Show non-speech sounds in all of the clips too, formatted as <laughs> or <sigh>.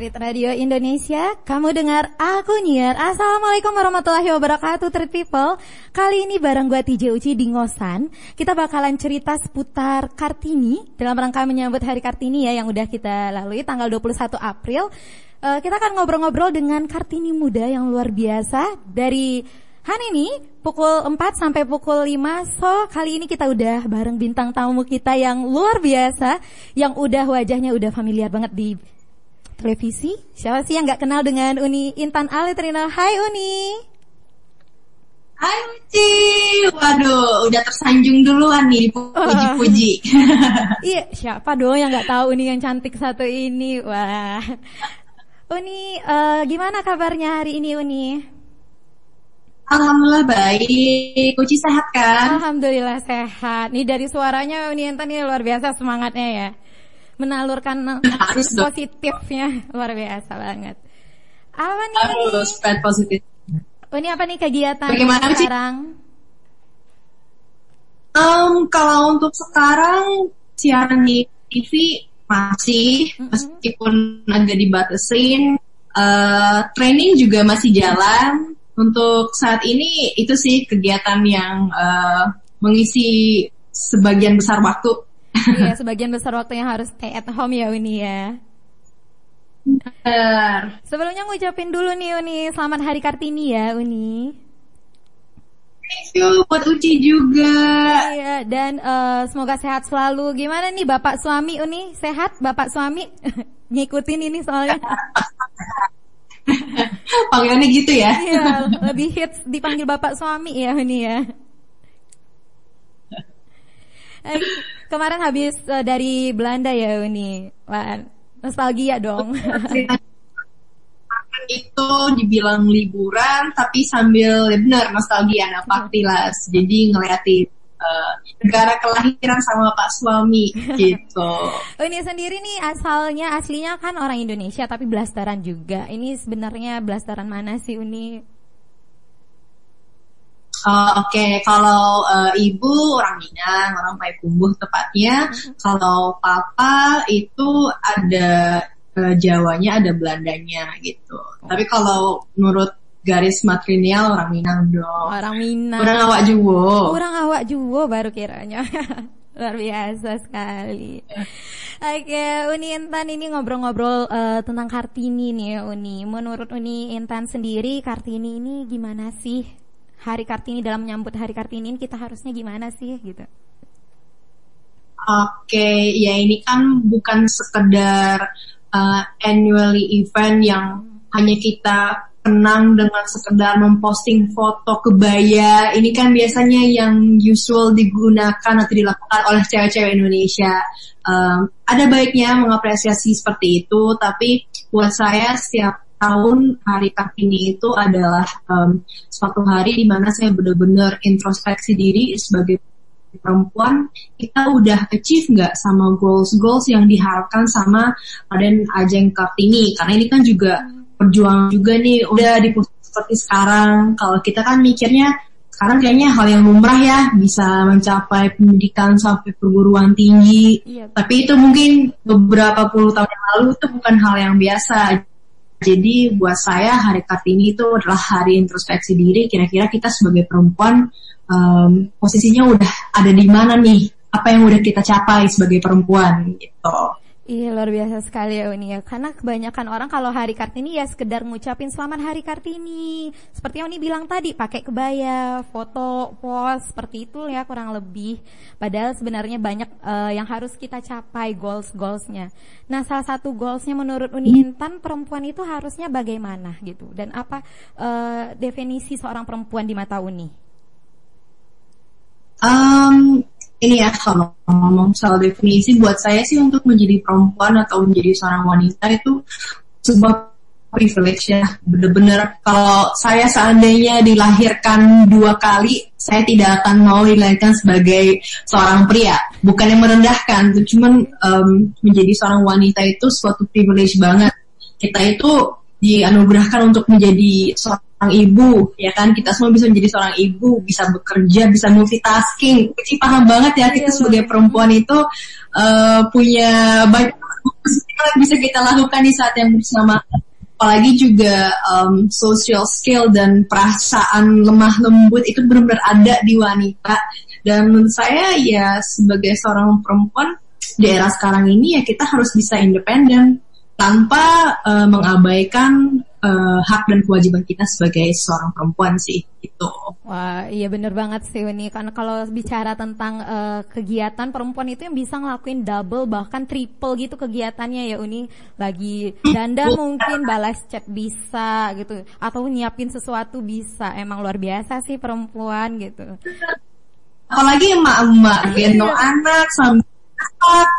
Street Radio Indonesia, kamu dengar aku Niar. Assalamualaikum warahmatullahi wabarakatuh, Street People. Kali ini bareng gue TJ Uci di Ngosan, kita bakalan cerita seputar Kartini dalam rangka menyambut Hari Kartini ya yang udah kita lalui tanggal 21 April. Uh, kita akan ngobrol-ngobrol dengan Kartini muda yang luar biasa dari Hari ini pukul 4 sampai pukul 5 So kali ini kita udah bareng bintang tamu kita yang luar biasa Yang udah wajahnya udah familiar banget di televisi. Siapa sih yang nggak kenal dengan Uni Intan Alitrina? Hai Uni. Hai Uci, waduh, udah tersanjung duluan nih puji-puji. <laughs> iya, siapa dong yang nggak tahu Uni yang cantik satu ini? Wah, Uni, uh, gimana kabarnya hari ini Uni? Alhamdulillah baik. Uci sehat kan? Alhamdulillah sehat. Nih dari suaranya Uni Intan ini luar biasa semangatnya ya menalurkan <laughs> harus positifnya <laughs> luar biasa banget. Apa nih? Harus spread positif. Oh, ini apa nih kegiatan Bagaimana sekarang? Um, kalau untuk sekarang siaran di TV masih mm -hmm. meskipun agak dibatasin, uh, training juga masih jalan. Untuk saat ini itu sih kegiatan yang uh, mengisi sebagian besar waktu iya, sebagian besar waktunya harus stay at home ya Uni ya. Benar. Sebelumnya ngucapin dulu nih Uni, selamat Hari Kartini ya Uni. Thank you buat Uci juga. Iya, dan uh, semoga sehat selalu. Gimana nih Bapak suami Uni? Sehat Bapak suami? <laughs> Ngikutin ini soalnya. <laughs> Panggilannya gitu ya? Iya, lebih hits dipanggil Bapak suami ya Uni ya. <laughs> Kemarin habis uh, dari Belanda ya Uni. Wah, nostalgia dong. <laughs> itu dibilang liburan tapi sambil ya benar nostalgia nah Paktilas. Jadi ngeliatin uh, negara kelahiran sama Pak suami <laughs> gitu. Uni sendiri nih asalnya aslinya kan orang Indonesia tapi blasteran juga. Ini sebenarnya blasteran mana sih Uni? Uh, Oke, okay. kalau uh, ibu orang Minang, orang Payakumbuh tepatnya. Mm-hmm. Kalau papa itu ada uh, Jawanya, ada Belandanya gitu. Oh. Tapi kalau menurut garis matrilineal orang Minang dong. Orang Minang. Orang awak Juwo. Orang awak Juwo baru kiranya. <laughs> Luar biasa sekali. Oke, okay, Uni Intan ini ngobrol-ngobrol uh, tentang Kartini nih ya Uni. Menurut Uni Intan sendiri Kartini ini gimana sih? Hari Kartini dalam menyambut Hari Kartini ini kita harusnya gimana sih gitu? Oke, ya ini kan bukan sekedar uh, annually event yang hanya kita kenang dengan sekedar memposting foto kebaya. Ini kan biasanya yang usual digunakan atau dilakukan oleh cewek-cewek Indonesia. Um, ada baiknya mengapresiasi seperti itu, tapi buat saya setiap tahun hari Kartini itu adalah um, suatu hari di mana saya benar-benar introspeksi diri sebagai perempuan kita udah achieve nggak sama goals-goals yang diharapkan sama Raden Ajeng Kartini? Karena ini kan juga perjuangan juga nih udah di seperti sekarang. Kalau kita kan mikirnya sekarang kayaknya hal yang lumrah ya bisa mencapai pendidikan sampai perguruan tinggi. Iya. tapi itu mungkin beberapa puluh tahun yang lalu itu bukan hal yang biasa jadi buat saya hari Kartini itu adalah hari introspeksi diri. Kira-kira kita sebagai perempuan um, posisinya udah ada di mana nih? Apa yang udah kita capai sebagai perempuan gitu. Iya luar biasa sekali ya Uni ya. Karena kebanyakan orang kalau hari Kartini ya sekedar ngucapin selamat hari Kartini. Seperti yang Uni bilang tadi pakai kebaya, foto, post seperti itu ya kurang lebih. Padahal sebenarnya banyak uh, yang harus kita capai goals-goalsnya. Nah salah satu goalsnya menurut Uni Intan perempuan itu harusnya bagaimana gitu? Dan apa uh, definisi seorang perempuan di mata Uni? Um, ini ya kalau ngomong soal definisi buat saya sih untuk menjadi perempuan atau menjadi seorang wanita itu sebuah privilege ya. Bener-bener kalau saya seandainya dilahirkan dua kali saya tidak akan mau dilahirkan sebagai seorang pria. Bukan yang merendahkan cuman um, menjadi seorang wanita itu suatu privilege banget. Kita itu dianugerahkan untuk menjadi seorang seorang ibu ya. kan? Kita semua bisa menjadi seorang ibu bisa bekerja bisa multitasking. Kecil paham banget ya kita iya, sebagai perempuan itu uh, punya banyak yang bisa kita lakukan di saat yang bersama apalagi juga um, social skill dan perasaan lemah lembut itu benar-benar ada di wanita. Dan menurut saya ya sebagai seorang perempuan di era sekarang ini ya kita harus bisa independen tanpa uh, mengabaikan uh, hak dan kewajiban kita sebagai seorang perempuan sih itu. Wah iya bener banget sih ini karena kalau bicara tentang uh, kegiatan perempuan itu yang bisa ngelakuin double bahkan triple gitu kegiatannya ya Uni lagi danda mungkin balas chat bisa gitu. Atau nyiapin sesuatu bisa. Emang luar biasa sih perempuan gitu. Apalagi emak-emak <laughs> gendong anak sambil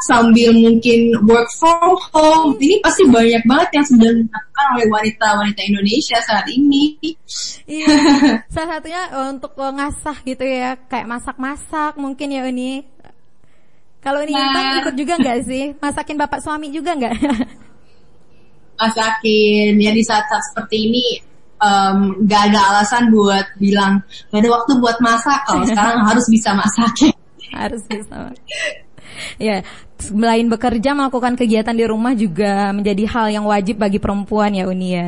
sambil mungkin work from home. Ini pasti banyak banget yang sudah dilakukan oleh wanita-wanita Indonesia saat ini. Iya. <laughs> Salah satunya eh, untuk eh, ngasah gitu ya, kayak masak-masak mungkin ya ini. Kalau ini nah. ikut juga nggak sih? Masakin bapak suami juga nggak? <laughs> Masakin. Ya di saat-saat seperti ini um, gak ada alasan buat bilang gak ada waktu buat masak. Kalau <laughs> sekarang harus bisa masakin. harus bisa <laughs> ya, selain bekerja melakukan kegiatan di rumah juga menjadi hal yang wajib bagi perempuan ya Uni ya.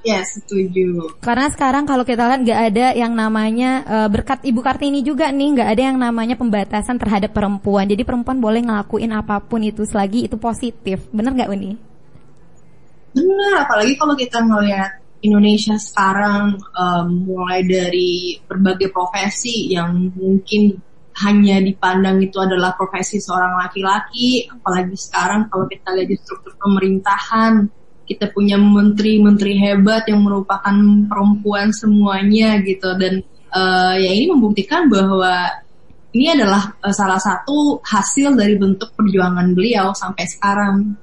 Ya setuju. Karena sekarang kalau kita lihat nggak ada yang namanya uh, berkat Ibu Kartini juga nih nggak ada yang namanya pembatasan terhadap perempuan. Jadi perempuan boleh ngelakuin apa pun itu selagi itu positif. Bener nggak Uni? Bener, apalagi kalau kita ngelihat Indonesia sekarang um, mulai dari berbagai profesi yang mungkin hanya dipandang itu adalah profesi seorang laki-laki, apalagi sekarang kalau kita lihat di struktur pemerintahan, kita punya menteri-menteri hebat yang merupakan perempuan semuanya gitu dan uh, ya ini membuktikan bahwa ini adalah uh, salah satu hasil dari bentuk perjuangan beliau sampai sekarang.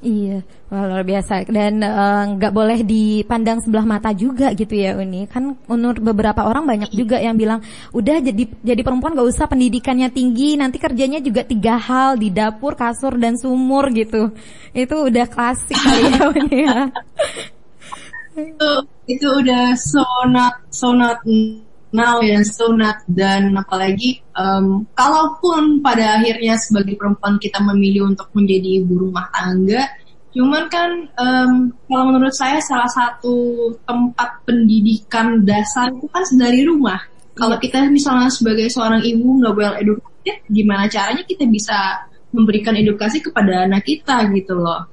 Iya, luar biasa dan eh, nggak uh, boleh dipandang sebelah mata juga gitu ya Uni. Kan menurut beberapa orang banyak juga yang bilang udah jadi jadi perempuan gak usah pendidikannya tinggi, nanti kerjanya juga tiga hal di dapur, kasur dan sumur gitu. Itu udah klasik kali ya Uni ya. itu itu udah so not so not now ya so not dan apalagi um, kalaupun pada akhirnya sebagai perempuan kita memilih untuk menjadi ibu rumah tangga cuman kan um, kalau menurut saya salah satu tempat pendidikan dasar itu kan dari rumah kalau iya. kita misalnya sebagai seorang ibu nggak well educated gimana caranya kita bisa memberikan edukasi kepada anak kita gitu loh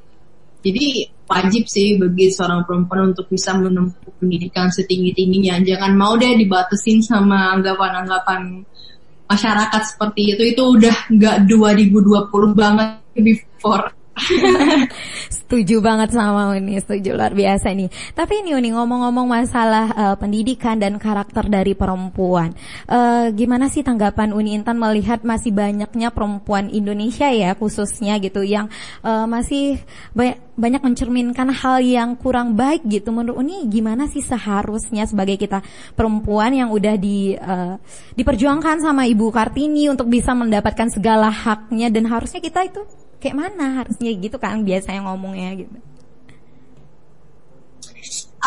jadi wajib sih bagi seorang perempuan untuk bisa menempuh pendidikan setinggi-tingginya. Jangan mau deh dibatasin sama anggapan-anggapan masyarakat seperti itu. Itu udah nggak 2020 banget before. <laughs> setuju banget sama Uni, setuju luar biasa nih. Tapi ini Uni ngomong-ngomong masalah uh, pendidikan dan karakter dari perempuan. Uh, gimana sih tanggapan Uni Intan melihat masih banyaknya perempuan Indonesia ya khususnya gitu yang uh, masih banyak, banyak mencerminkan hal yang kurang baik gitu. Menurut Uni gimana sih seharusnya sebagai kita perempuan yang udah di uh, diperjuangkan sama Ibu Kartini untuk bisa mendapatkan segala haknya dan harusnya kita itu kayak mana harusnya gitu kan biasanya ngomongnya gitu.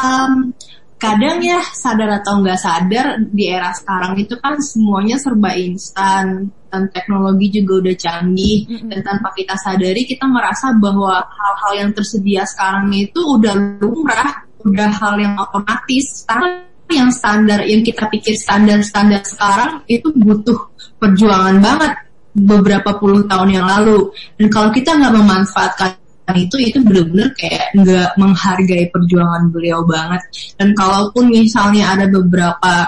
Um, kadang ya sadar atau nggak sadar di era sekarang itu kan semuanya serba instan. Dan teknologi juga udah canggih. Mm -hmm. dan tanpa kita sadari kita merasa bahwa hal-hal yang tersedia sekarang itu udah lumrah udah hal yang otomatis. Karena yang standar yang kita pikir standar-standar sekarang itu butuh perjuangan banget beberapa puluh tahun yang lalu. Dan kalau kita nggak memanfaatkan itu itu benar-benar kayak nggak menghargai perjuangan beliau banget. Dan kalaupun misalnya ada beberapa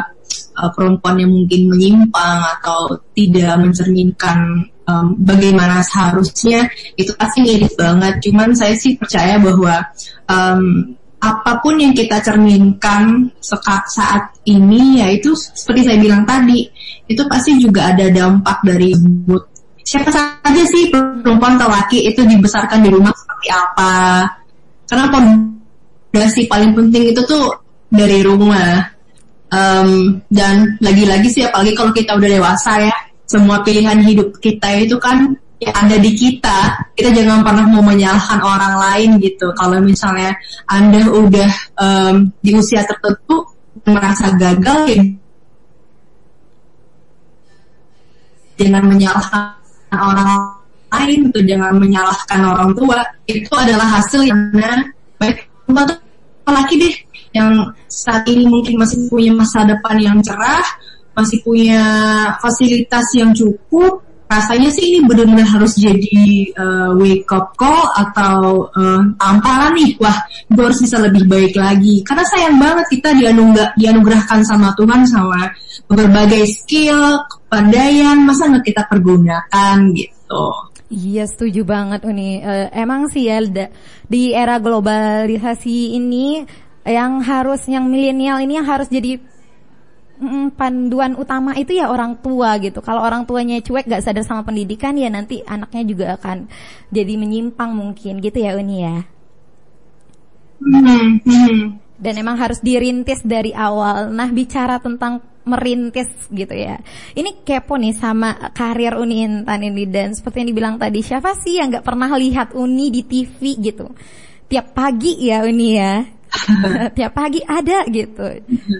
uh, perempuan yang mungkin menyimpang atau tidak mencerminkan um, bagaimana seharusnya itu pasti mirip banget. Cuman saya sih percaya bahwa um, apa pun yang kita cerminkan saat ini yaitu seperti saya bilang tadi itu pasti juga ada dampak dari mood siapa saja sih perempuan atau laki itu dibesarkan di rumah seperti apa? Karena pondasi paling penting itu tuh dari rumah. Um, dan lagi-lagi sih apalagi kalau kita udah dewasa ya semua pilihan hidup kita itu kan yang ada di kita. Kita jangan pernah mau menyalahkan orang lain gitu. Kalau misalnya anda udah um, di usia tertentu merasa gagal ya jangan menyalahkan orang lain atau jangan menyalahkan orang tua. Itu adalah hasil yang baik apalagi deh yang saat ini mungkin masih punya masa depan yang cerah masih punya fasilitas yang cukup rasanya sih ini benar-benar harus jadi uh, wake up call atau uh, tamparan nih. Wah gue harus bisa lebih baik lagi. Karena sayang banget kita dianugerah, dianugerahkan sama Tuhan sama berbagai skill kepandaian. Masa nggak kita pergunakan gitu? Iya setuju banget Uni. Uh, emang sih ya di era globalisasi ini yang harus yang milenial ini yang harus jadi mm, panduan utama itu ya orang tua gitu. Kalau orang tuanya cuek gak sadar sama pendidikan ya nanti anaknya juga akan jadi menyimpang mungkin gitu ya Uni ya. Hmm, hmm. Dan emang harus dirintis dari awal. Nah bicara tentang merintis gitu ya. Ini kepo nih sama karir Uni Intan ini dan seperti yang dibilang tadi siapa sih yang gak pernah lihat Uni di TV gitu. Tiap pagi ya Uni ya tiap pagi ada gitu.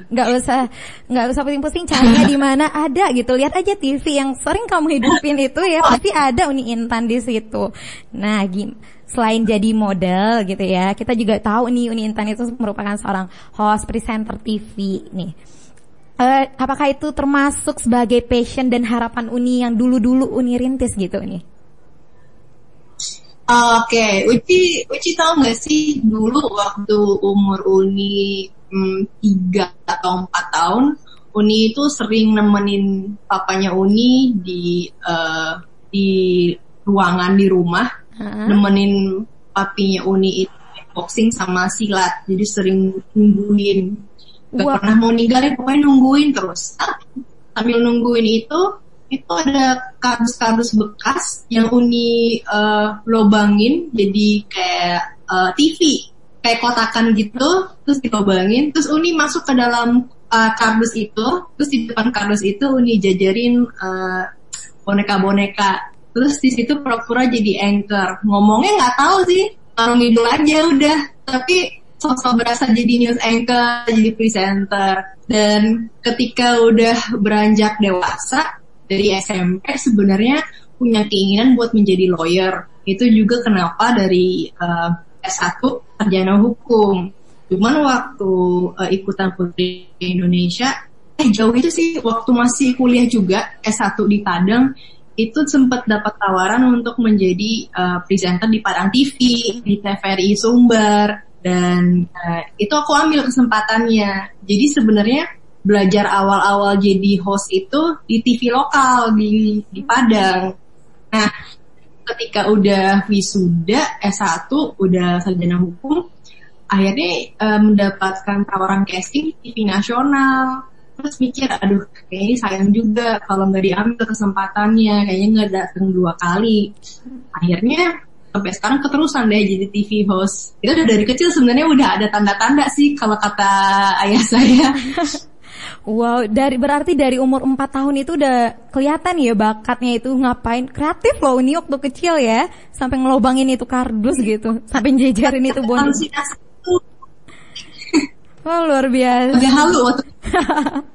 Nggak usah nggak usah pusing-pusing carinya di mana ada gitu. Lihat aja TV yang sering kamu hidupin itu ya pasti ada Uni Intan di situ. Nah gim selain jadi model gitu ya kita juga tahu nih Uni Intan itu merupakan seorang host presenter TV nih. Uh, apakah itu termasuk sebagai passion dan harapan Uni yang dulu-dulu Uni rintis gitu nih Oke, okay. Uci, Uci tahu nggak sih dulu waktu umur Uni hmm, tiga hmm, atau empat tahun, Uni itu sering nemenin papanya Uni di uh, di ruangan di rumah, uh-huh. nemenin papinya Uni itu boxing sama silat, jadi sering nungguin. Gak pernah mau ninggalin, pokoknya nungguin terus. Sambil nungguin itu, itu ada kardus-kardus bekas yang Uni uh, lobangin jadi kayak uh, eh, TV kayak kotakan gitu terus dilobangin. Terus Uni masuk ke dalam uh, kardus itu. Terus di depan kardus itu Uni jajarin boneka boneka-boneka. Terus di situ pura-pura jadi anchor. Ngomongnya nggak tahu sih. Taruh ngidul aja udah. Tapi sosok berasa jadi news anchor jadi presenter. Dan ketika udah beranjak dewasa dari SMP sebenarnya punya keinginan buat menjadi lawyer. Itu juga kenapa dari uh, S1 sarjana hukum. Cuman waktu uh, ikutan Putri Indonesia, eh jauh itu sih waktu masih kuliah juga S1 di Padang, itu sempat dapat tawaran untuk menjadi uh, presenter di Padang TV, di TVRI Sumber, dan uh, itu aku ambil kesempatannya. Jadi sebenarnya belajar awal-awal jadi host itu di TV lokal di di Padang. Nah, ketika udah wisuda S1, udah sarjana hukum, akhirnya uh, mendapatkan tawaran casting TV nasional. Terus mikir, aduh kayaknya sayang juga kalau nggak diambil kesempatannya, kayaknya nggak datang dua kali. Akhirnya sampai sekarang keterusan deh jadi TV host. Itu udah dari kecil sebenarnya udah ada tanda-tanda sih kalau kata ayah saya. <laughs> Wow, dari berarti dari umur 4 tahun itu udah kelihatan ya bakatnya itu ngapain kreatif loh ini waktu kecil ya sampai ngelobangin itu kardus gitu sampai jejarin itu bonus. Oh <laughs> luar biasa. Udah halu <laughs>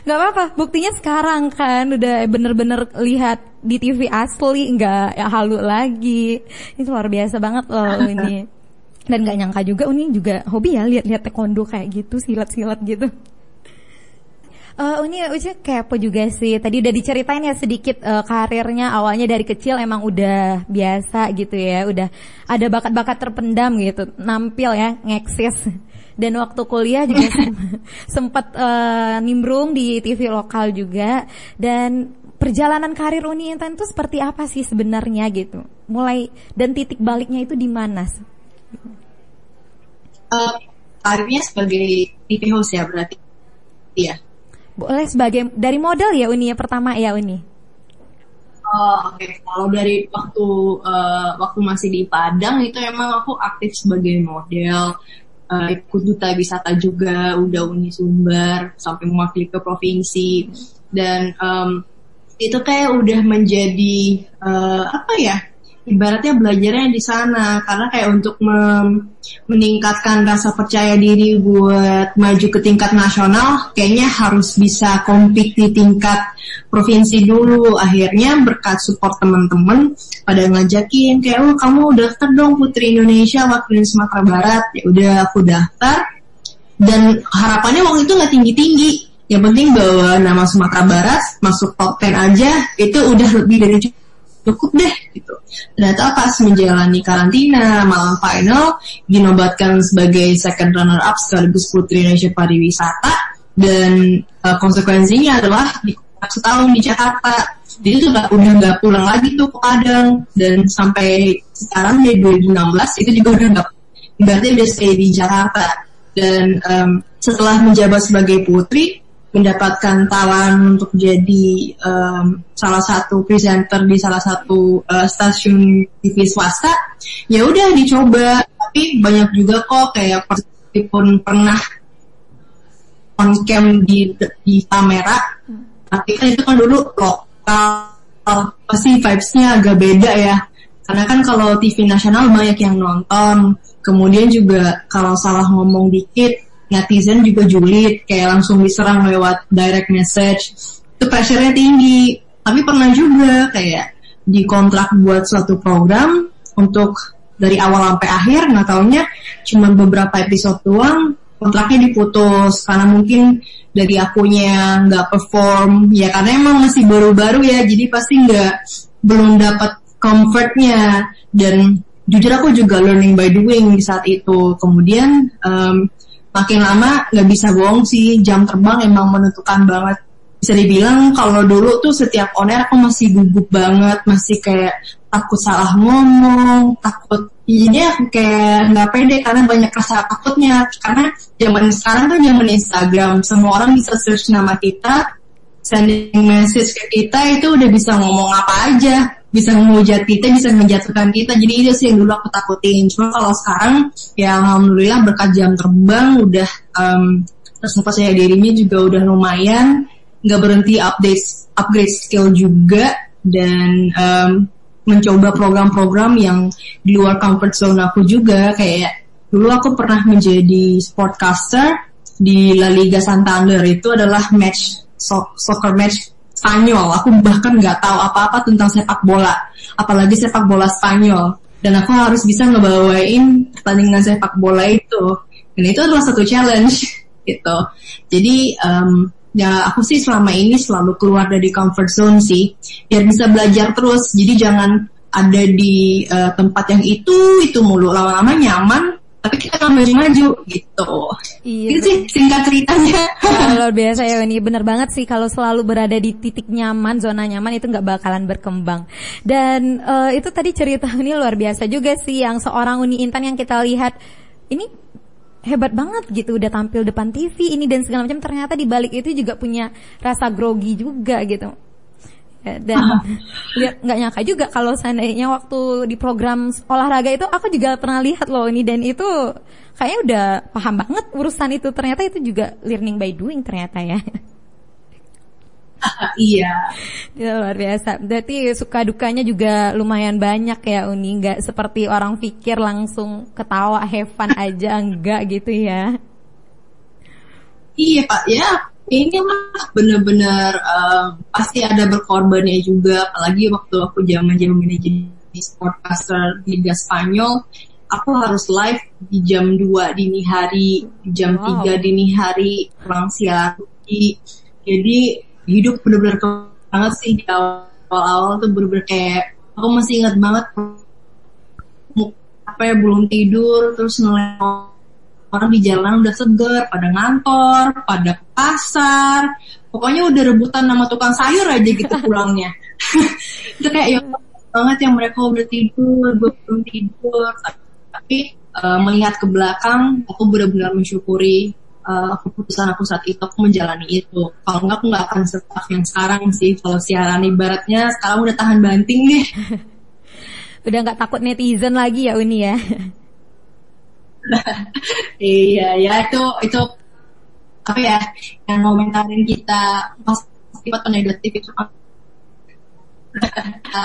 Gak apa-apa, buktinya sekarang kan udah bener-bener lihat di TV asli nggak ya halu lagi. Itu luar biasa banget loh ini. <laughs> Dan gak nyangka juga ini juga hobi ya lihat-lihat taekwondo kayak gitu, silat-silat gitu. Uh, ini Uci kepo juga sih. Tadi udah diceritain ya sedikit uh, karirnya awalnya dari kecil emang udah biasa gitu ya. Udah ada bakat-bakat terpendam gitu. Nampil ya, ngeksis. Dan waktu kuliah juga <laughs> sempat uh, nimbrung di TV lokal juga. Dan perjalanan karir Uni Intan itu seperti apa sih sebenarnya gitu? Mulai dan titik baliknya itu di mana? Uh, karirnya sebagai TV host ya berarti. Iya. Boleh sebagai dari model ya Uni ya pertama ya Uni. Oh, oke. Okay. Kalau dari waktu uh, waktu masih di Padang itu emang aku aktif sebagai model, uh, ikut duta wisata juga, udah Uni Sumber sampai mewakili ke provinsi dan um, itu kayak udah menjadi uh, apa ya? Ibaratnya belajarnya di sana. Karena kayak untuk meningkatkan rasa percaya diri buat maju ke tingkat nasional kayaknya harus bisa compete di tingkat provinsi dulu. Akhirnya berkat support teman-teman pada ngajakin kayak oh kamu daftar dong Putri Indonesia di Sumatera Barat. Ya udah aku daftar. Dan harapannya waktu itu nggak tinggi-tinggi. Yang penting bawa nama Sumatera Barat masuk top 10 aja itu udah lebih dari cukup deh gitu. Ternyata pas menjalani karantina malam final dinobatkan sebagai second runner up sekaligus Putri Indonesia Pariwisata dan uh, konsekuensinya adalah di setahun di Jakarta. Jadi itu udah nggak pulang lagi tuh ke Padang dan sampai sekarang di 2016 itu juga udah nggak berarti udah stay di Jakarta dan um, setelah menjabat sebagai putri mendapatkan tawaran untuk jadi um, salah satu presenter di salah satu uh, stasiun TV swasta ya udah dicoba. Tapi banyak juga kok kayak meskipun pernah on cam di di kamera. Tapi kan itu kan dulu lokal pasti vibesnya agak beda ya. Karena kan kalau TV nasional banyak yang nonton. Kemudian juga kalau salah ngomong dikit netizen juga julid kayak langsung diserang lewat direct message. Itu pressure-nya tinggi. Tapi pernah juga kayak dikontrak buat suatu program untuk dari awal sampai akhir nggak taunya cuma beberapa episode doang kontraknya diputus. Karena mungkin dari akunya nggak perform. Ya karena emang masih baru-baru ya jadi pasti nggak belum dapat comfortnya. Dan jujur aku juga learning by doing di saat itu. Kemudian um, makin lama nggak bisa bohong sih jam terbang emang menentukan banget. Bisa dibilang kalau dulu tuh setiap air aku masih gugup banget masih kayak takut salah ngomong takut iya kayak nggak pede karena banyak rasa takutnya. Karena zaman sekarang kan zaman Instagram semua orang bisa search nama kita sending message ke kita itu udah bisa ngomong apa aja bisa menghujat kita, bisa menjatuhkan kita. Jadi itu sih yang dulu aku takutin. Cuma kalau sekarang ya alhamdulillah berkat jam terbang udah um, terus percaya dirinya juga udah lumayan, nggak berhenti update upgrade skill juga dan um, mencoba program-program yang di luar comfort zone aku juga kayak dulu aku pernah menjadi sportcaster di La Liga Santander itu adalah match so soccer match Spanyol. Aku bahkan nggak tahu apa-apa tentang sepak bola, apalagi sepak bola Spanyol. Dan aku harus bisa ngebawain pertandingan sepak bola itu. Dan itu adalah satu challenge <laughs> gitu. Jadi um, ya aku sih selama ini selalu keluar dari comfort zone sih, biar bisa belajar terus. Jadi jangan ada di uh, tempat yang itu itu mulu lama-lama nyaman tapi kita kan maju-maju gitu. Iya. Itu sih singkat ceritanya. luar <laughs> biasa ya ini bener banget sih kalau selalu berada di titik nyaman, zona nyaman itu nggak bakalan berkembang. Dan uh, itu tadi cerita <laughs> ini luar biasa juga sih yang seorang Uni Intan yang kita lihat ini hebat banget gitu udah tampil depan TV ini dan segala macam ternyata di balik itu juga punya rasa grogi juga gitu dan lihat <laughs> nggak nyangka juga kalau seandainya waktu di program olahraga itu aku juga pernah lihat loh ini dan itu kayaknya udah paham banget urusan itu. Ternyata itu juga learning by doing ternyata ya. <laughs> Iya. Ya, luar biasa. Berarti suka dukanya juga lumayan banyak ya Uni. Nggak seperti orang pikir langsung ketawa have fun aja <laughs> enggak gitu ya. Iya pak. Ya ini mah bener-bener uh, pasti ada berkorbannya juga apalagi waktu aku zaman zaman jadi sportcaster di Liga Spanyol aku harus live di jam 2 dini hari di jam wow. 3 dini hari pulang siang jadi hidup bener-bener banget sih di awal-awal tuh bener-bener kayak aku masih ingat banget apa ya belum tidur terus ngeleng orang di jalan udah seger, pada ngantor, pada pasar, pokoknya udah rebutan nama tukang sayur aja gitu <laughs> pulangnya. <laughs> itu kayak ya banget yang mereka udah tidur, gue belum tidur, tapi uh, melihat ke belakang, aku benar-benar mensyukuri uh, keputusan aku saat itu aku menjalani itu. Kalau enggak aku nggak akan setak yang sekarang sih. Kalau siaran ibaratnya sekarang udah tahan banting nih. <laughs> udah nggak takut netizen lagi ya Uni ya. <laughs> iya ya itu itu apa ya yang komentarin kita pasti negatif itu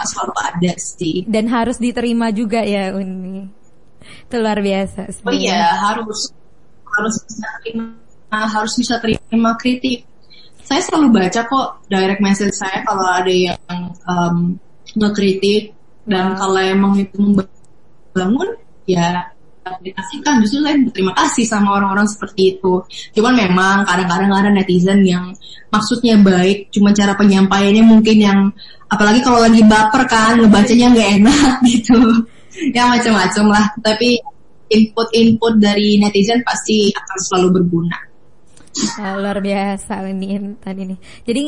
selalu ada sih. Dan harus diterima juga ya Uni. Itu luar biasa. Oh iya harus harus bisa terima harus bisa terima kritik. Saya selalu baca kok direct message saya kalau ada yang um, ngekritik dan kalau emang itu membangun ya aplikasikan justru saya berterima kasih sama orang-orang seperti itu. Cuman memang kadang-kadang ada netizen yang maksudnya baik cuma cara penyampaiannya mungkin yang apalagi kalau lagi baper kan ngebacanya nggak enak <laughs> gitu. Ya macam-macam lah. Tapi input-input dari netizen pasti akan selalu berguna. Luar biasa ini tadi ini. Jadi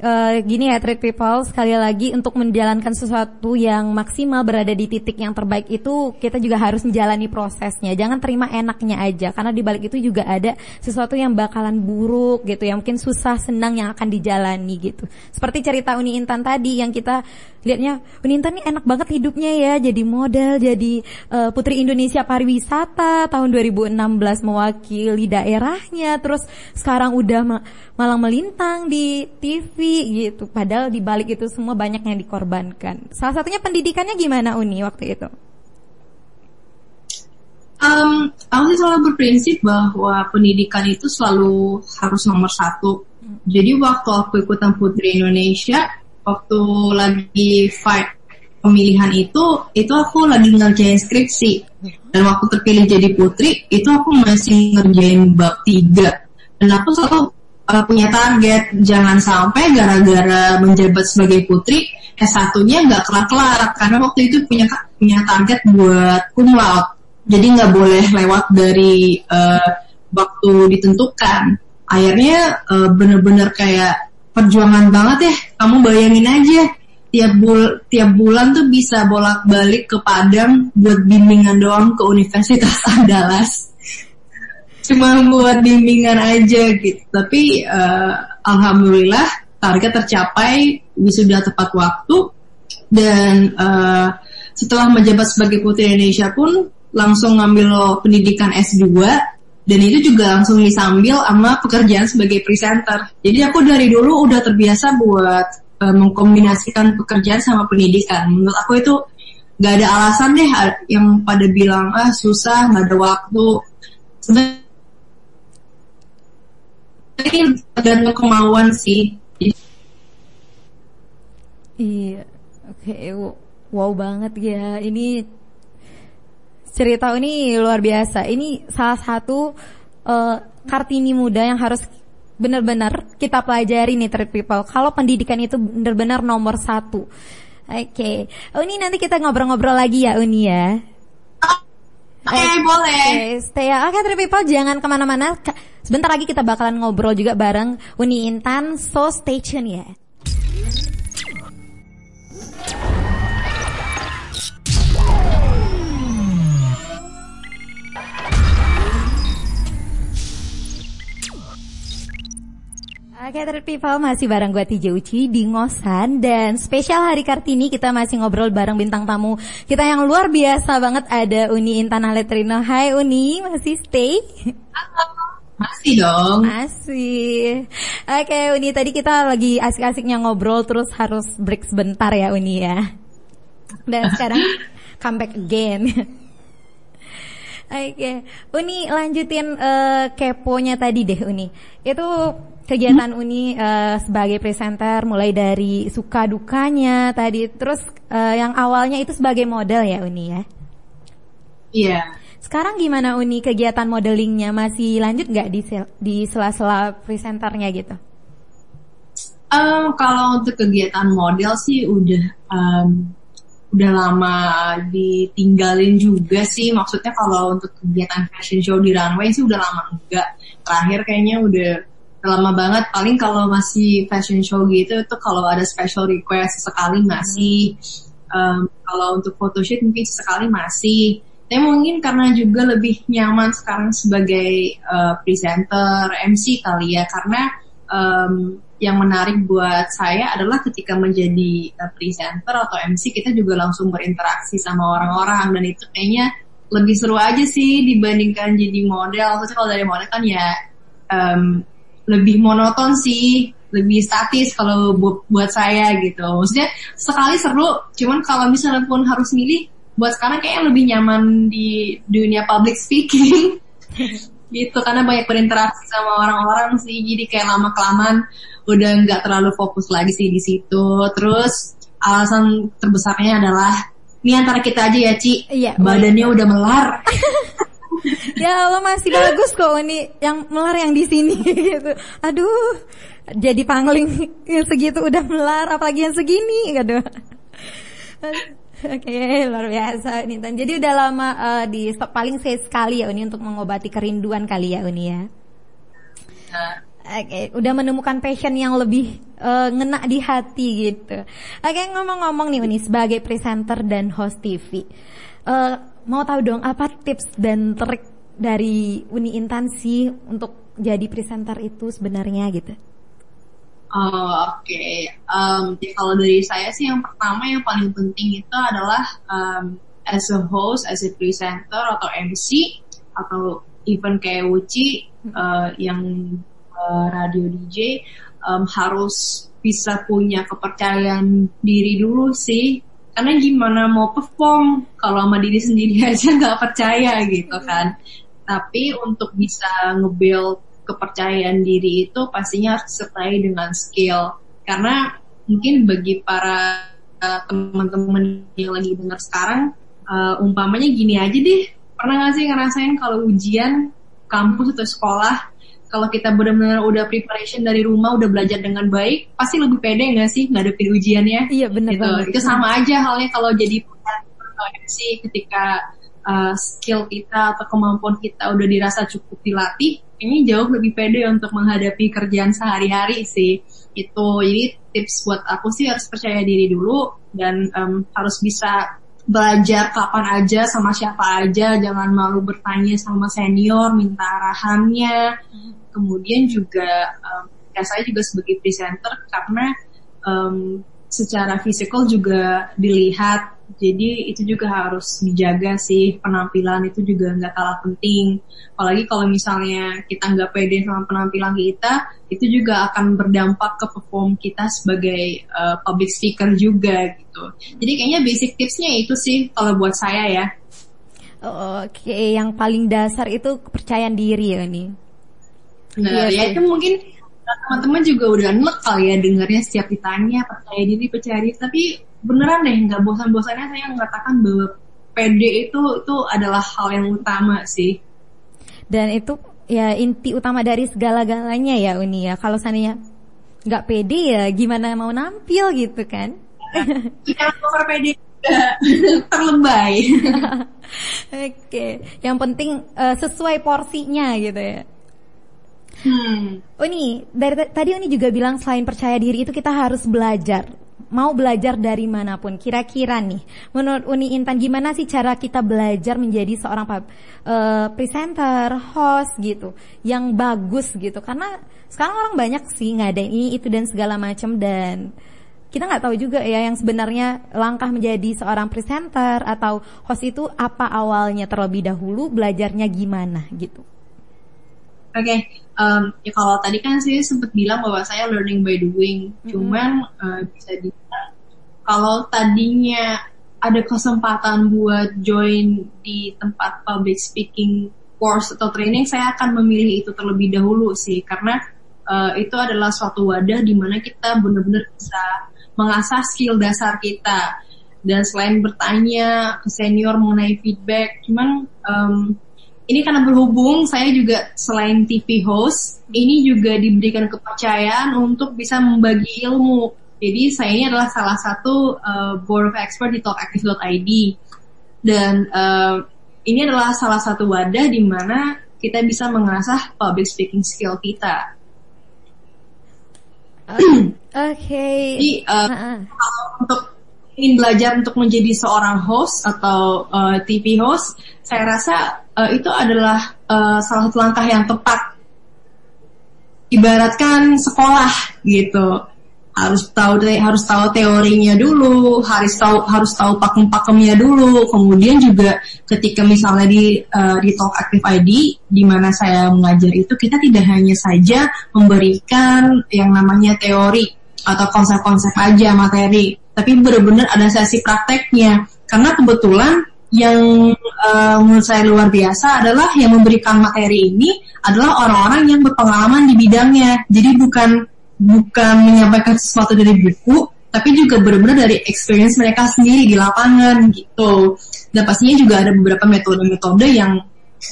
uh, gini ya treat people sekali lagi untuk menjalankan sesuatu yang maksimal berada di titik yang terbaik itu kita juga harus menjalani prosesnya. Jangan terima enaknya aja karena di balik itu juga ada sesuatu yang bakalan buruk gitu yang mungkin susah senang yang akan dijalani gitu. Seperti cerita Uni Intan tadi yang kita lihatnya Uni Intan nih enak banget hidupnya ya jadi model jadi uh, putri Indonesia pariwisata tahun 2016 mewakili daerahnya terus sekarang udah ma malang melintang di TV gitu. Padahal di balik itu semua banyak yang dikorbankan. Salah satunya pendidikannya gimana Uni waktu itu? Um, aku sih selalu berprinsip bahwa pendidikan itu selalu harus nomor satu. Jadi waktu aku ikutan Putri Indonesia, waktu lagi fight pemilihan itu, itu aku lagi ngerjain skripsi. Dan waktu terpilih jadi putri, itu aku masih ngerjain bab tiga. Dan aku selalu uh, punya target jangan sampai gara-gara menjabat sebagai putri S1-nya nggak kelar-kelar. Karena waktu itu punya punya target buat cum laude. Jadi nggak boleh lewat dari uh, waktu ditentukan. Akhirnya uh, bener-bener kayak perjuangan banget ya. Kamu bayangin aja tiap bul tiap bulan tuh bisa bolak-balik ke Padang buat bimbingan doang ke Universitas Andalas cuma buat bimbingan aja gitu tapi uh, alhamdulillah target tercapai wisuda tepat waktu dan uh, setelah menjabat sebagai putri Indonesia pun langsung ngambil pendidikan S2 dan itu juga langsung disambil sama pekerjaan sebagai presenter. Jadi aku dari dulu udah terbiasa buat uh, mengkombinasikan pekerjaan sama pendidikan. Menurut aku itu gak ada alasan deh yang pada bilang ah susah nggak ada waktu. Sebenarnya ini tergantung kemauan sih. Iya, oke, okay. wow banget ya. Ini cerita ini luar biasa. Ini salah satu uh, kartini muda yang harus benar-benar kita pelajari nih trip people. Kalau pendidikan itu benar-benar nomor satu. Oke, okay. Uni nanti kita ngobrol-ngobrol lagi ya Uni ya. Oke, okay, boleh. Oke, okay, stay ya. Oke, okay, people jangan ke mana-mana. Sebentar lagi kita bakalan ngobrol juga bareng Uni Intan. So stay tune ya. Oke, okay, people masih bareng gue TJ Uci di Ngosan dan spesial hari Kartini kita masih ngobrol bareng bintang tamu kita yang luar biasa banget ada Uni Intan Aletrino. Hai Uni, masih stay? Halo. Masih dong. Masih. Oke Uni, tadi kita lagi asik-asiknya ngobrol terus harus break sebentar ya Uni ya. Dan sekarang <laughs> comeback again. Oke, okay. Uni lanjutin uh, keponya tadi deh Uni. Itu kegiatan Uni uh, sebagai presenter mulai dari suka dukanya tadi terus uh, yang awalnya itu sebagai model ya Uni ya. Iya. Sekarang gimana Uni kegiatan modelingnya masih lanjut nggak di di sela-sela presenternya gitu? Um, kalau untuk kegiatan model sih udah um, udah lama ditinggalin juga sih. Maksudnya kalau untuk kegiatan fashion show di runway sih udah lama enggak. Terakhir kayaknya udah lama banget paling kalau masih fashion show gitu itu kalau ada special request sekali masih um, kalau untuk photoshoot mungkin sekali masih tapi mungkin karena juga lebih nyaman sekarang sebagai uh, presenter MC kali ya karena um, yang menarik buat saya adalah ketika menjadi uh, presenter atau MC kita juga langsung berinteraksi sama orang-orang dan itu kayaknya lebih seru aja sih dibandingkan jadi model. Terus kalau dari model kan ya um, lebih monoton sih lebih statis kalau bu buat saya gitu. Maksudnya sekali seru, cuman kalau misalnya pun harus milih, buat sekarang kayaknya lebih nyaman di dunia public speaking. <laughs> gitu karena banyak berinteraksi sama orang-orang sih jadi kayak lama kelamaan udah nggak terlalu fokus lagi sih di situ terus alasan terbesarnya adalah ini antara kita aja ya Ci Iya, badannya udah melar <laughs> ya Allah masih bagus kok ini yang melar yang di sini <laughs> gitu. Aduh, jadi pangling yang segitu udah melar apalagi yang segini aduh. Oke, luar biasa Nintan. Jadi udah lama uh, di stop paling saya sekali ya Uni untuk mengobati kerinduan kali ya Uni ya. Nah, Oke, udah menemukan passion yang lebih uh, ngena di hati gitu. Oke, ngomong-ngomong nih Uni sebagai presenter dan host TV. Uh, mau tahu dong apa tips dan trik dari Uni Intan sih untuk jadi presenter itu sebenarnya gitu? Oh, Oke, okay. um, ya kalau dari saya sih yang pertama yang paling penting itu adalah um, as a host, as a presenter atau MC atau even kayak Wuci uh, yang uh, radio DJ um, harus bisa punya kepercayaan diri dulu sih. Karena gimana mau perform kalau sama diri sendiri <laughs> aja nggak percaya gitu kan. Tapi untuk bisa nge-build kepercayaan diri itu pastinya harus disertai dengan skill. Karena mungkin bagi para uh, teman-teman yang lagi dengar sekarang uh, umpamanya gini aja deh. Pernah gak sih ngerasain kalau ujian kampus atau sekolah kalau kita benar-benar udah preparation dari rumah udah belajar dengan baik pasti lebih pede gak sih ngadepin ujiannya? Iya benar gitu. banget. Itu sama aja halnya kalau jadi MC ketika uh, skill kita atau kemampuan kita udah dirasa cukup dilatih ini jauh lebih pede untuk menghadapi kerjaan sehari-hari sih. Itu jadi tips buat aku sih harus percaya diri dulu dan um, harus bisa belajar kapan aja sama siapa aja. Jangan malu bertanya sama senior minta arahannya. Kemudian juga um, ya saya juga sebagai presenter karena um, secara fisikal juga dilihat jadi itu juga harus dijaga sih penampilan itu juga nggak kalah penting. Apalagi kalau misalnya kita nggak pede sama penampilan kita, itu juga akan berdampak ke perform kita sebagai uh, public speaker juga gitu. Jadi kayaknya basic tipsnya itu sih kalau buat saya ya. Oke, yang paling dasar itu kepercayaan diri ya nih. Nah, ya itu mungkin teman-teman juga udah enek kali ya dengarnya setiap ditanya percaya diri percaya diri tapi beneran deh nggak bosan-bosannya saya mengatakan bahwa PD itu itu adalah hal yang utama sih. Dan itu ya inti utama dari segala-galanya ya Uni ya. Kalau seandainya nggak pede ya gimana mau nampil gitu kan? Kita cover pede <laughs> terlebay. <laughs> Oke yang penting uh, sesuai porsinya gitu ya. Hmm. Uni, dari tadi Uni juga bilang selain percaya diri itu kita harus belajar. Mau belajar dari mana pun. Kira-kira nih, menurut Uni Intan gimana sih cara kita belajar menjadi seorang uh, presenter, host gitu, yang bagus gitu? Karena sekarang orang banyak sih nggak ada ini itu dan segala macam dan kita nggak tahu juga ya yang sebenarnya langkah menjadi seorang presenter atau host itu apa awalnya terlebih dahulu belajarnya gimana gitu. Oke, okay. um, ya kalau tadi kan sih sempat bilang bahwa saya learning by doing. Mm-hmm. Cuman uh, bisa dibilang kalau tadinya ada kesempatan buat join di tempat public speaking course atau training, saya akan memilih itu terlebih dahulu sih, karena uh, itu adalah suatu wadah di mana kita benar-benar bisa mengasah skill dasar kita. Dan selain bertanya ke senior mengenai feedback, cuman um, ini karena berhubung saya juga selain TV host, ini juga diberikan kepercayaan untuk bisa membagi ilmu. Jadi saya ini adalah salah satu uh, board of expert di talkactive.id dan uh, ini adalah salah satu wadah di mana kita bisa mengasah public speaking skill kita. Oke. Okay. Jadi uh, uh-uh. kalau untuk ingin belajar untuk menjadi seorang host atau uh, TV host, saya rasa uh, itu adalah uh, salah satu langkah yang tepat. Ibaratkan sekolah gitu. harus tahu harus tahu teorinya dulu, harus tahu harus tahu pakem-pakemnya dulu. Kemudian juga ketika misalnya di uh, di Talk Active ID di mana saya mengajar itu kita tidak hanya saja memberikan yang namanya teori atau konsep-konsep aja materi, tapi benar-benar ada sesi prakteknya. Karena kebetulan yang uh, menurut saya luar biasa adalah yang memberikan materi ini adalah orang-orang yang berpengalaman di bidangnya. Jadi bukan bukan menyampaikan sesuatu dari buku, tapi juga benar-benar dari experience mereka sendiri di lapangan gitu. Dan pastinya juga ada beberapa metode-metode yang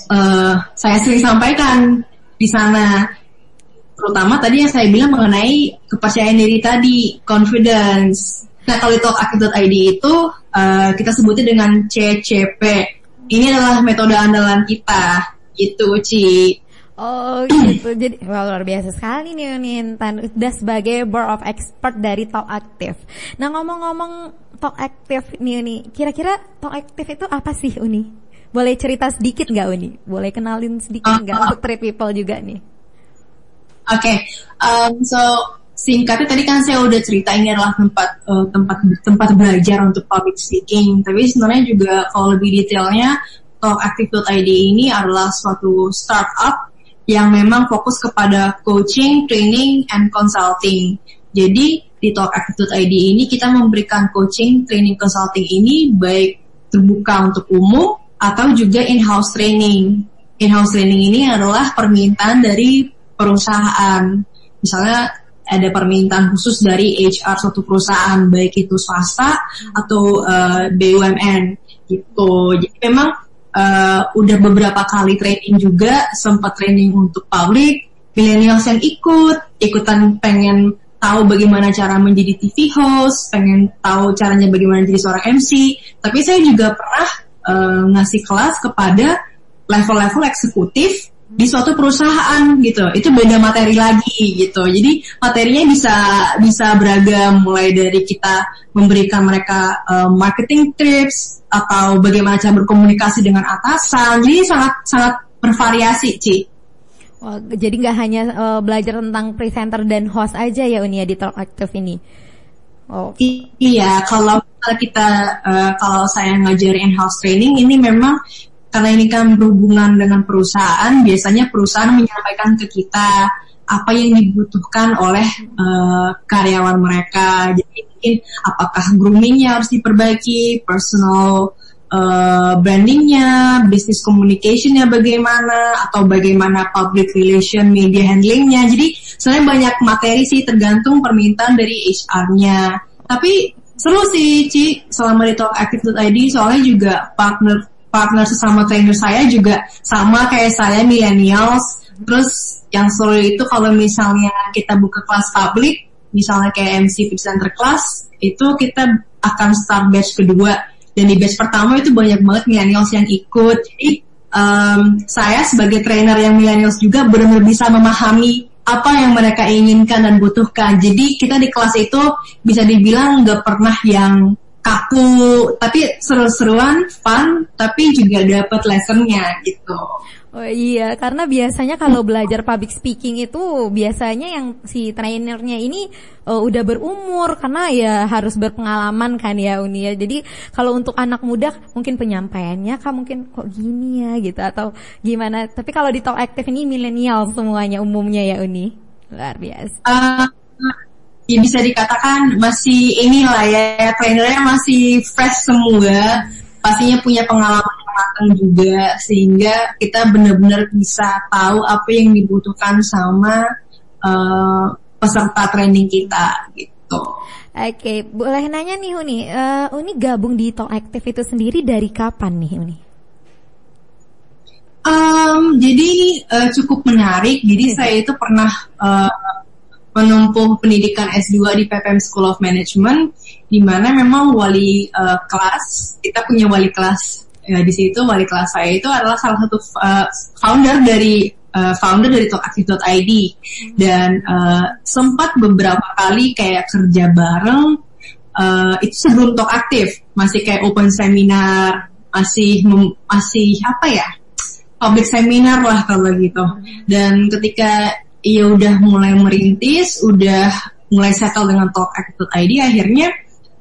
uh, saya sering sampaikan di sana. Terutama tadi yang saya bilang mengenai kepercayaan diri tadi, confidence. Nah kalau itu akid.id itu uh, kita sebutnya dengan CCP. Ini adalah metode andalan kita, gitu Ci. Oh <clears throat> gitu, jadi wah, luar biasa sekali nih Nintan Udah sebagai board of expert dari Talk Active Nah ngomong-ngomong Talk Active nih Uni Kira-kira Talk Active itu apa sih Uni? Boleh cerita sedikit nggak Uni? Boleh kenalin sedikit nggak uh, untuk trade people juga nih? Oke, okay. um, so singkatnya tadi kan saya udah cerita ini adalah tempat uh, tempat tempat belajar untuk public speaking. Tapi sebenarnya juga kalau lebih detailnya Talkactive.id ini adalah suatu startup yang memang fokus kepada coaching, training, and consulting. Jadi di talkactive.id ini kita memberikan coaching, training, consulting ini baik terbuka untuk umum atau juga in-house training. In-house training ini adalah permintaan dari perusahaan. Misalnya ada permintaan khusus dari HR suatu perusahaan, baik itu swasta atau uh, eh, BUMN gitu. Jadi memang uh, udah beberapa kali training juga sempat training untuk publik millennials yang ikut ikutan pengen tahu bagaimana cara menjadi TV host pengen tahu caranya bagaimana jadi seorang MC tapi saya juga pernah uh, ngasih kelas kepada level-level eksekutif di suatu perusahaan gitu. Itu beda materi lagi gitu. Jadi materinya bisa bisa beragam. Mulai dari kita memberikan mereka uh, marketing tips atau bagaimana cara berkomunikasi dengan atasan. Jadi sangat sangat bervariasi Ci. Oh, jadi nggak hanya uh, belajar tentang presenter dan host aja ya Unia di Talk Active ini? Oh. iya, kalau kita uh, kalau saya ngajarin house training ini memang karena ini kan berhubungan dengan perusahaan, biasanya perusahaan menyampaikan ke kita apa yang dibutuhkan oleh uh, karyawan mereka. Jadi mungkin apakah groomingnya harus diperbaiki, personal uh, brandingnya, business communicationnya bagaimana, atau bagaimana public relation, media handlingnya. Jadi sebenarnya banyak materi sih tergantung permintaan dari HR-nya. Tapi seru sih Ci selama di talkactive.id soalnya juga partner partner sesama trainer saya juga sama kayak saya millennials. Terus yang seru itu kalau misalnya kita buka kelas publik, misalnya kayak MC presenter kelas, itu kita akan start batch kedua. Dan di batch pertama itu banyak banget millennials yang ikut. Jadi um, saya sebagai trainer yang millennials juga benar-benar bisa memahami apa yang mereka inginkan dan butuhkan. Jadi kita di kelas itu bisa dibilang nggak pernah yang kaku tapi seru-seruan fun tapi juga dapat lessonnya gitu Oh iya, karena biasanya kalau belajar public speaking itu biasanya yang si trainernya ini uh, udah berumur karena ya harus berpengalaman kan ya Uni ya. Jadi kalau untuk anak muda mungkin penyampaiannya kan mungkin kok gini ya gitu atau gimana. Tapi kalau di talk active ini milenial semuanya umumnya ya Uni. Luar biasa. Uh, ya bisa dikatakan masih inilah ya trainernya masih fresh semua pastinya punya pengalaman yang matang juga sehingga kita benar-benar bisa tahu apa yang dibutuhkan sama uh, peserta training kita gitu. Oke, boleh nanya nih Uni, uh, Uni gabung di Talk Active itu sendiri dari kapan nih Uni? Um, jadi uh, cukup menarik. Jadi saya itu pernah uh, menempuh pendidikan S2 di PPM School of Management di mana memang wali uh, kelas kita punya wali kelas uh, di situ wali kelas saya itu adalah salah satu uh, founder dari uh, founder dari talkactive.id dan uh, sempat beberapa kali kayak kerja bareng uh, itu sebelum talk aktif masih kayak open seminar masih masih apa ya public seminar lah kalau gitu. Dan ketika Iya udah mulai merintis, udah mulai settle dengan talkactive.id akhirnya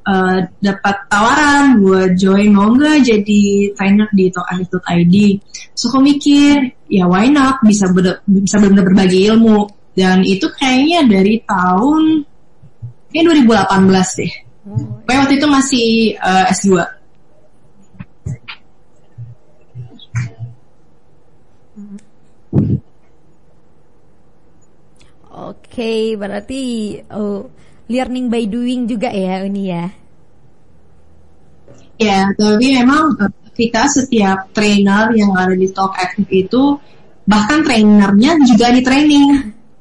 uh, dapat tawaran buat join mau nggak jadi trainer di talkactive.id so aku mikir ya why not bisa ber bisa benar-benar berbagi ilmu dan itu kayaknya dari tahun kayak 2018 deh. Kayak waktu itu masih uh, S2. Oke, okay, berarti oh, learning by doing juga ya ini ya. Ya, tapi memang eh, kita setiap trainer yang ada di Talk Active itu bahkan trainernya juga di training.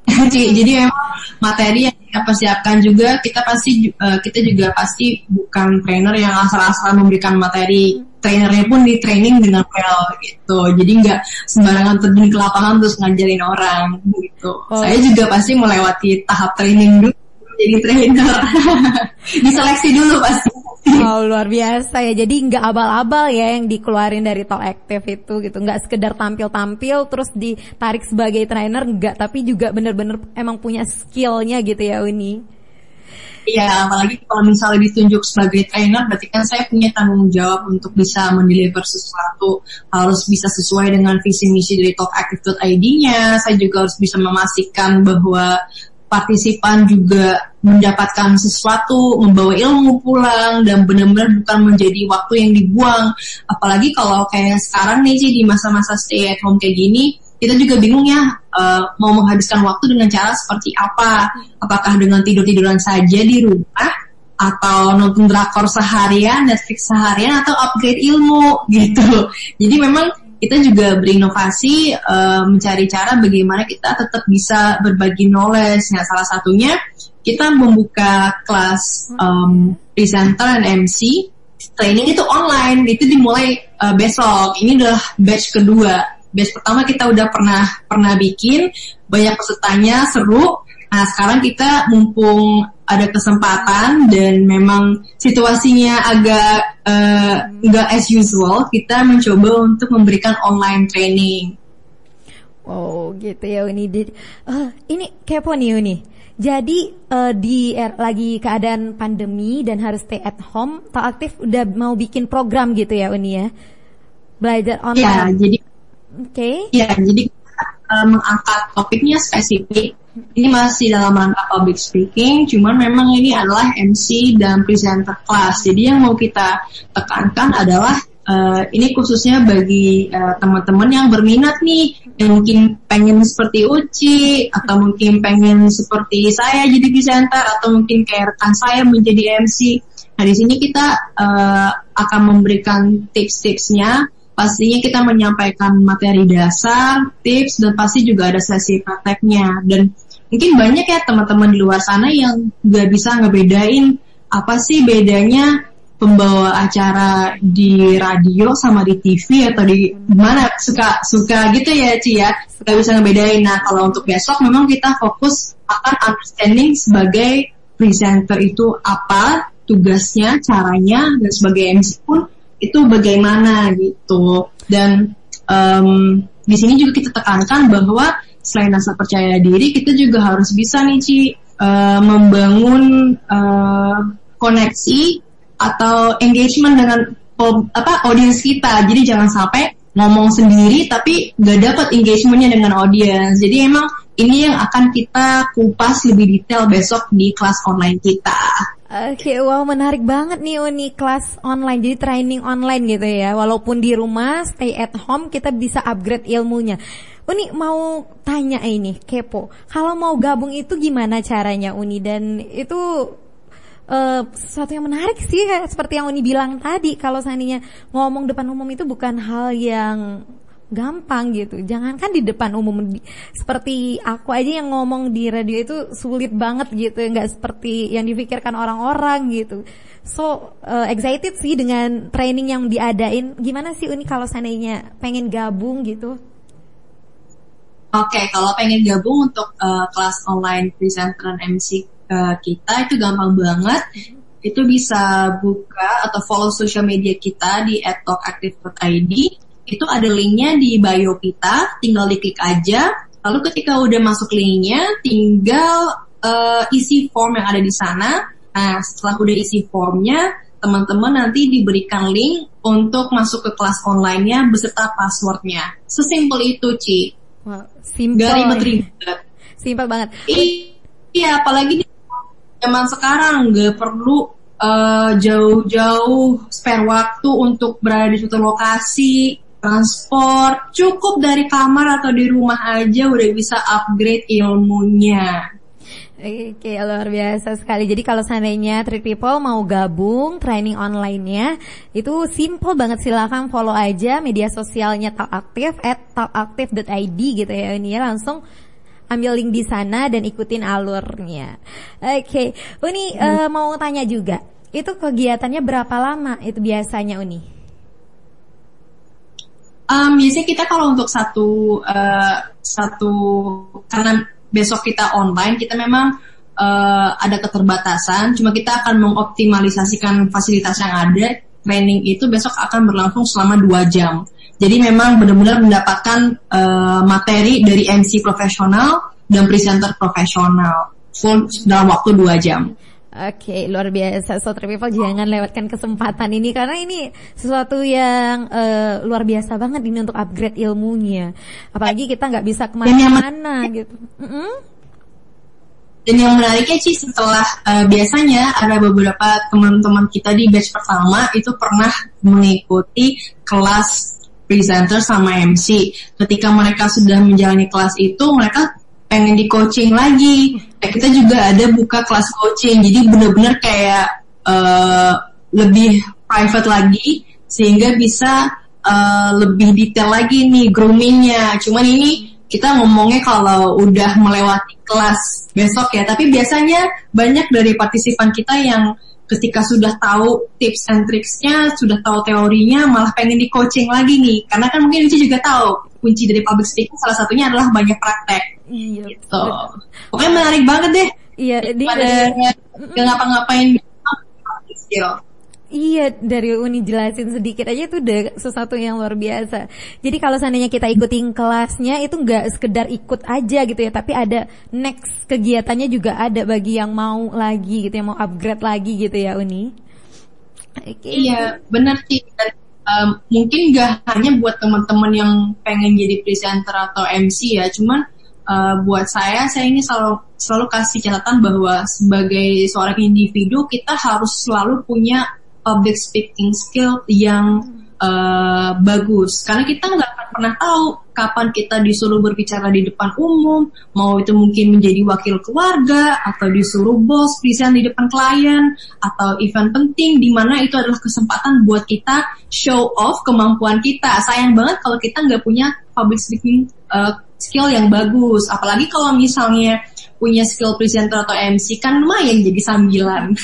<laughs> Jadi memang materi yang kita persiapkan juga kita pasti uh, kita juga pasti bukan trainer yang asal-asalan memberikan materi. Trainernya pun di training dengan well gitu. Jadi nggak sembarangan terjun ke lapangan terus ngajarin orang gitu. Oh. saya juga pasti melewati tahap training dulu jadi trainer. <laughs> Diseleksi dulu pasti Wow luar biasa ya. Jadi nggak abal-abal ya yang dikeluarin dari Talk Active itu gitu. Nggak sekedar tampil-tampil terus ditarik sebagai trainer nggak, tapi juga bener-bener emang punya skillnya gitu ya Uni. Iya, apalagi kalau misalnya ditunjuk sebagai trainer, berarti kan saya punya tanggung jawab untuk bisa mendeliver sesuatu, harus bisa sesuai dengan visi misi dari talkactive.id-nya. Saya juga harus bisa memastikan bahwa partisipan juga mendapatkan sesuatu, membawa ilmu pulang, dan benar-benar bukan menjadi waktu yang dibuang. Apalagi kalau kayak sekarang nih sih di masa-masa stay at home kayak gini, kita juga bingung ya uh, mau menghabiskan waktu dengan cara seperti apa apakah dengan tidur tiduran saja di rumah atau nonton drakor seharian, Netflix seharian atau upgrade ilmu <laughs> gitu. Jadi memang kita juga berinovasi uh, mencari cara bagaimana kita tetap bisa berbagi knowledge. Nah, salah satunya kita membuka kelas um, presenter dan MC training itu online. Itu dimulai uh, besok. Ini adalah batch kedua batch pertama kita udah pernah pernah bikin banyak pesertanya seru nah sekarang kita mumpung ada kesempatan dan memang situasinya agak uh, nggak as usual kita mencoba untuk memberikan online training Oh gitu ya Uni. Uh, ini kepo nih Uni. Jadi uh, di er, lagi keadaan pandemi dan harus stay at home, tak aktif udah mau bikin program gitu ya Uni ya. Belajar online. Ya, jadi Oke. Okay. Ya, jadi uh, mengangkat topiknya spesifik. Ini masih dalam rangka public speaking, cuman memang ini adalah MC dan presenter kelas. Jadi yang mau kita tekankan adalah uh, ini khususnya bagi uh, teman-teman yang berminat nih, yang mungkin pengen seperti Uci atau mungkin pengen seperti saya jadi presenter atau mungkin kayak rekan saya menjadi MC. Nah di sini kita uh, akan memberikan tips-tipsnya pastinya kita menyampaikan materi dasar, tips, dan pasti juga ada sesi prakteknya. Dan mungkin banyak ya teman-teman di luar sana yang nggak bisa ngebedain apa sih bedanya pembawa acara di radio sama di TV atau di mana? Suka suka gitu ya Ci ya. Nggak bisa ngebedain. Nah kalau untuk besok memang kita fokus akan understanding sebagai presenter itu apa tugasnya caranya dan sebagai MC pun itu bagaimana gitu. Dan um, di sini juga kita tekankan bahwa selain rasa percaya diri kita juga harus bisa nih Ci uh, membangun uh, koneksi atau engagement dengan apa audiens kita jadi jangan sampai ngomong sendiri tapi gak dapat engagementnya dengan audiens jadi emang ini yang akan kita kupas lebih detail besok di kelas online kita. Oke, okay, wow menarik banget nih Uni kelas online, jadi training online gitu ya. Walaupun di rumah, stay at home, kita bisa upgrade ilmunya. Uni mau tanya ini, kepo. Kalau mau gabung itu gimana caranya Uni? Dan itu uh, sesuatu yang menarik sih, seperti yang Uni bilang tadi. Kalau seandainya ngomong depan umum itu bukan hal yang gampang gitu. Jangankan di depan umum seperti aku aja yang ngomong di radio itu sulit banget gitu, nggak seperti yang dipikirkan orang-orang gitu. So uh, excited sih dengan training yang diadain. Gimana sih Uni kalau seandainya pengen gabung gitu? Oke, okay, kalau pengen gabung untuk uh, kelas online presenter dan MC uh, kita itu gampang banget. Itu bisa buka atau follow social media kita di @talkactive.id itu ada linknya di bio kita, tinggal diklik aja. Lalu ketika udah masuk linknya, tinggal uh, isi form yang ada di sana. Nah, setelah udah isi formnya, teman-teman nanti diberikan link untuk masuk ke kelas online-nya beserta passwordnya. Sesimpel itu, Ci. Wow, simple. Gak ribet-ribet. Simpel banget. Iya, apalagi di zaman sekarang nggak perlu uh, jauh-jauh spare waktu untuk berada di suatu lokasi, transport, cukup dari kamar atau di rumah aja udah bisa upgrade ilmunya. Oke, luar biasa sekali. Jadi kalau seandainya Treat People mau gabung training online-nya, itu simple banget. Silahkan follow aja media sosialnya Talk Aktif at talkaktif.id gitu ya. Ini ya langsung ambil link di sana dan ikutin alurnya. Oke, okay. Uni hmm. uh, mau tanya juga, itu kegiatannya berapa lama itu biasanya Uni? Um, biasanya kita kalau untuk satu uh, satu karena besok kita online, kita memang uh, ada keterbatasan. Cuma kita akan mengoptimalisasikan fasilitas yang ada. Training itu besok akan berlangsung selama dua jam. Jadi memang benar-benar mendapatkan uh, materi dari MC profesional dan presenter profesional full dalam waktu dua jam. Oke, okay, luar biasa. So, people jangan lewatkan kesempatan ini karena ini sesuatu yang uh, luar biasa banget ini untuk upgrade ilmunya. Apalagi kita nggak bisa ke mana-mana gitu. Mm -hmm. Dan yang menariknya sih setelah uh, biasanya ada beberapa teman-teman kita di batch pertama itu pernah mengikuti kelas presenter sama MC. Ketika mereka sudah menjalani kelas itu, mereka pengen di coaching lagi. Nah, kita juga ada buka kelas coaching, jadi benar-benar kayak uh, lebih private lagi, sehingga bisa uh, lebih detail lagi nih groomingnya. Cuman ini kita ngomongnya kalau udah melewati kelas besok ya, tapi biasanya banyak dari partisipan kita yang ketika sudah tahu tips and tricksnya, sudah tahu teorinya, malah pengen di coaching lagi nih. Karena kan mungkin Uci juga tahu kunci dari public speaking salah satunya adalah banyak praktek. Iya. Gitu. Pokoknya menarik banget deh. Iya, dia nggak ngapa-ngapain skill. Iya dari Uni jelasin sedikit aja itu udah sesuatu yang luar biasa. Jadi kalau seandainya kita ikutin kelasnya itu nggak sekedar ikut aja gitu ya, tapi ada next kegiatannya juga ada bagi yang mau lagi gitu, yang mau upgrade lagi gitu ya Uni. Okay. Iya benar sih. Um, mungkin nggak hanya buat teman-teman yang pengen jadi presenter atau MC ya, cuman uh, buat saya saya ini selalu selalu kasih catatan bahwa sebagai seorang individu kita harus selalu punya public speaking skill yang uh, bagus. Karena kita nggak pernah tahu kapan kita disuruh berbicara di depan umum mau itu mungkin menjadi wakil keluarga atau disuruh bos present di depan klien atau event penting di mana itu adalah kesempatan buat kita show off kemampuan kita. Sayang banget kalau kita nggak punya public speaking uh, skill yang bagus. Apalagi kalau misalnya punya skill presenter atau MC kan lumayan jadi sambilan. <laughs>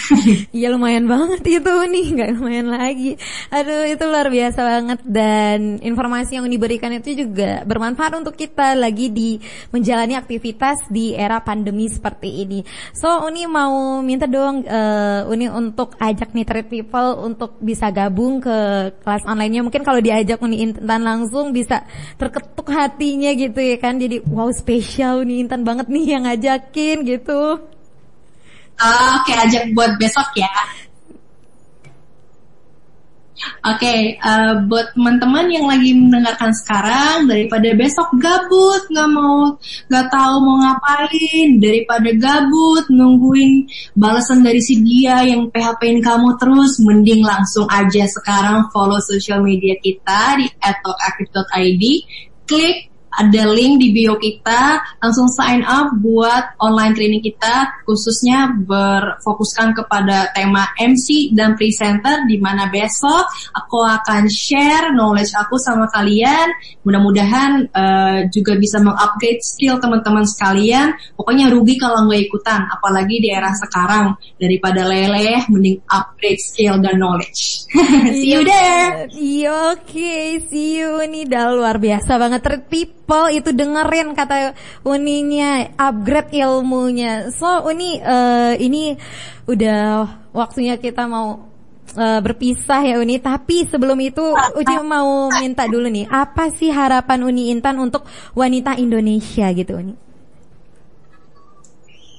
Iya lumayan banget itu nih, nggak lumayan lagi. Aduh itu luar biasa banget dan informasi yang diberikan itu juga bermanfaat untuk kita lagi di menjalani aktivitas di era pandemi seperti ini. So Uni mau minta dong uh, Uni untuk ajak nih trade people untuk bisa gabung ke kelas online-nya. Mungkin kalau diajak Uni Intan langsung bisa terketuk hatinya gitu ya kan. Jadi wow spesial Uni Intan banget nih yang ngajak yakin gitu. Oh, Oke, okay, ajak buat besok ya. Oke, okay, uh, eh, buat teman-teman yang lagi mendengarkan sekarang, daripada besok gabut, nggak mau, nggak tahu mau ngapain, daripada gabut nungguin balasan dari si dia yang PHP-in kamu terus, mending langsung aja sekarang follow social media kita di @talkaktif.id, klik ada link di bio kita, langsung sign up buat online training kita, khususnya berfokuskan kepada tema MC dan presenter, di mana besok aku akan share knowledge aku sama kalian. Mudah-mudahan uh, juga bisa mengupgrade skill teman-teman sekalian. Pokoknya rugi kalau nggak ikutan, apalagi di era sekarang daripada leleh, mending upgrade skill dan knowledge. <laughs> see you there. Iya, oke, okay. see you. Ini udah luar biasa banget. Tertip people itu dengerin kata Uninya upgrade ilmunya. So Uni uh, ini udah waktunya kita mau uh, berpisah ya Uni. Tapi sebelum itu Uci mau minta dulu nih, apa sih harapan Uni Intan untuk wanita Indonesia gitu Uni?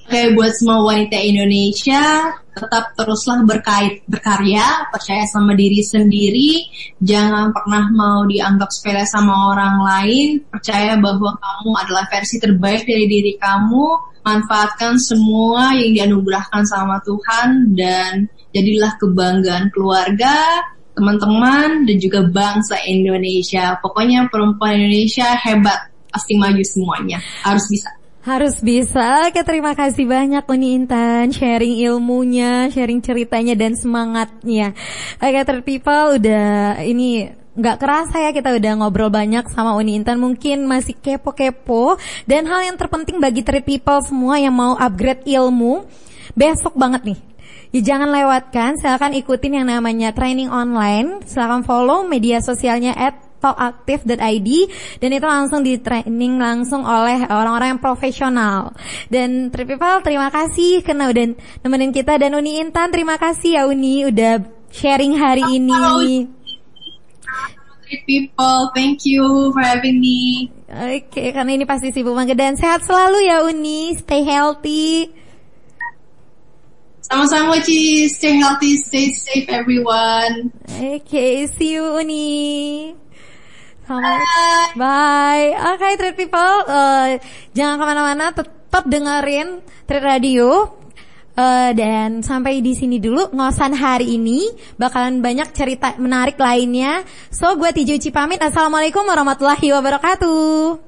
Kayak buat semua wanita Indonesia, tetap teruslah berkait berkarya, percaya sama diri sendiri, jangan pernah mau dianggap sepele sama orang lain, percaya bahwa kamu adalah versi terbaik dari diri kamu, manfaatkan semua yang dianugerahkan sama Tuhan dan jadilah kebanggaan keluarga, teman-teman dan juga bangsa Indonesia. Pokoknya perempuan Indonesia hebat, pasti maju semuanya. Harus bisa. Harus bisa. Oke, terima kasih banyak Uni Intan sharing ilmunya, sharing ceritanya dan semangatnya. Oke, people udah ini nggak kerasa ya kita udah ngobrol banyak sama Uni Intan mungkin masih kepo-kepo dan hal yang terpenting bagi third people semua yang mau upgrade ilmu besok banget nih Ya jangan lewatkan, silakan ikutin yang namanya training online. Silakan follow media sosialnya at talkaktif.id dan itu langsung di training langsung oleh orang-orang yang profesional. Dan Tripipal terima kasih karena udah nemenin kita dan Uni Intan terima kasih ya Uni udah sharing hari ini. People, thank you for having me. Oke, okay, karena ini pasti sibuk banget dan sehat selalu ya Uni, stay healthy. Sama-sama Ci, stay healthy, stay safe everyone. Oke, okay, see you Uni. Bye. Bye. Oke, okay, Trade People, uh, jangan ke mana-mana, tetap dengerin Trade Radio. Uh, dan sampai di sini dulu ngosan hari ini bakalan banyak cerita menarik lainnya. So gue Tijuci pamit. Assalamualaikum warahmatullahi wabarakatuh.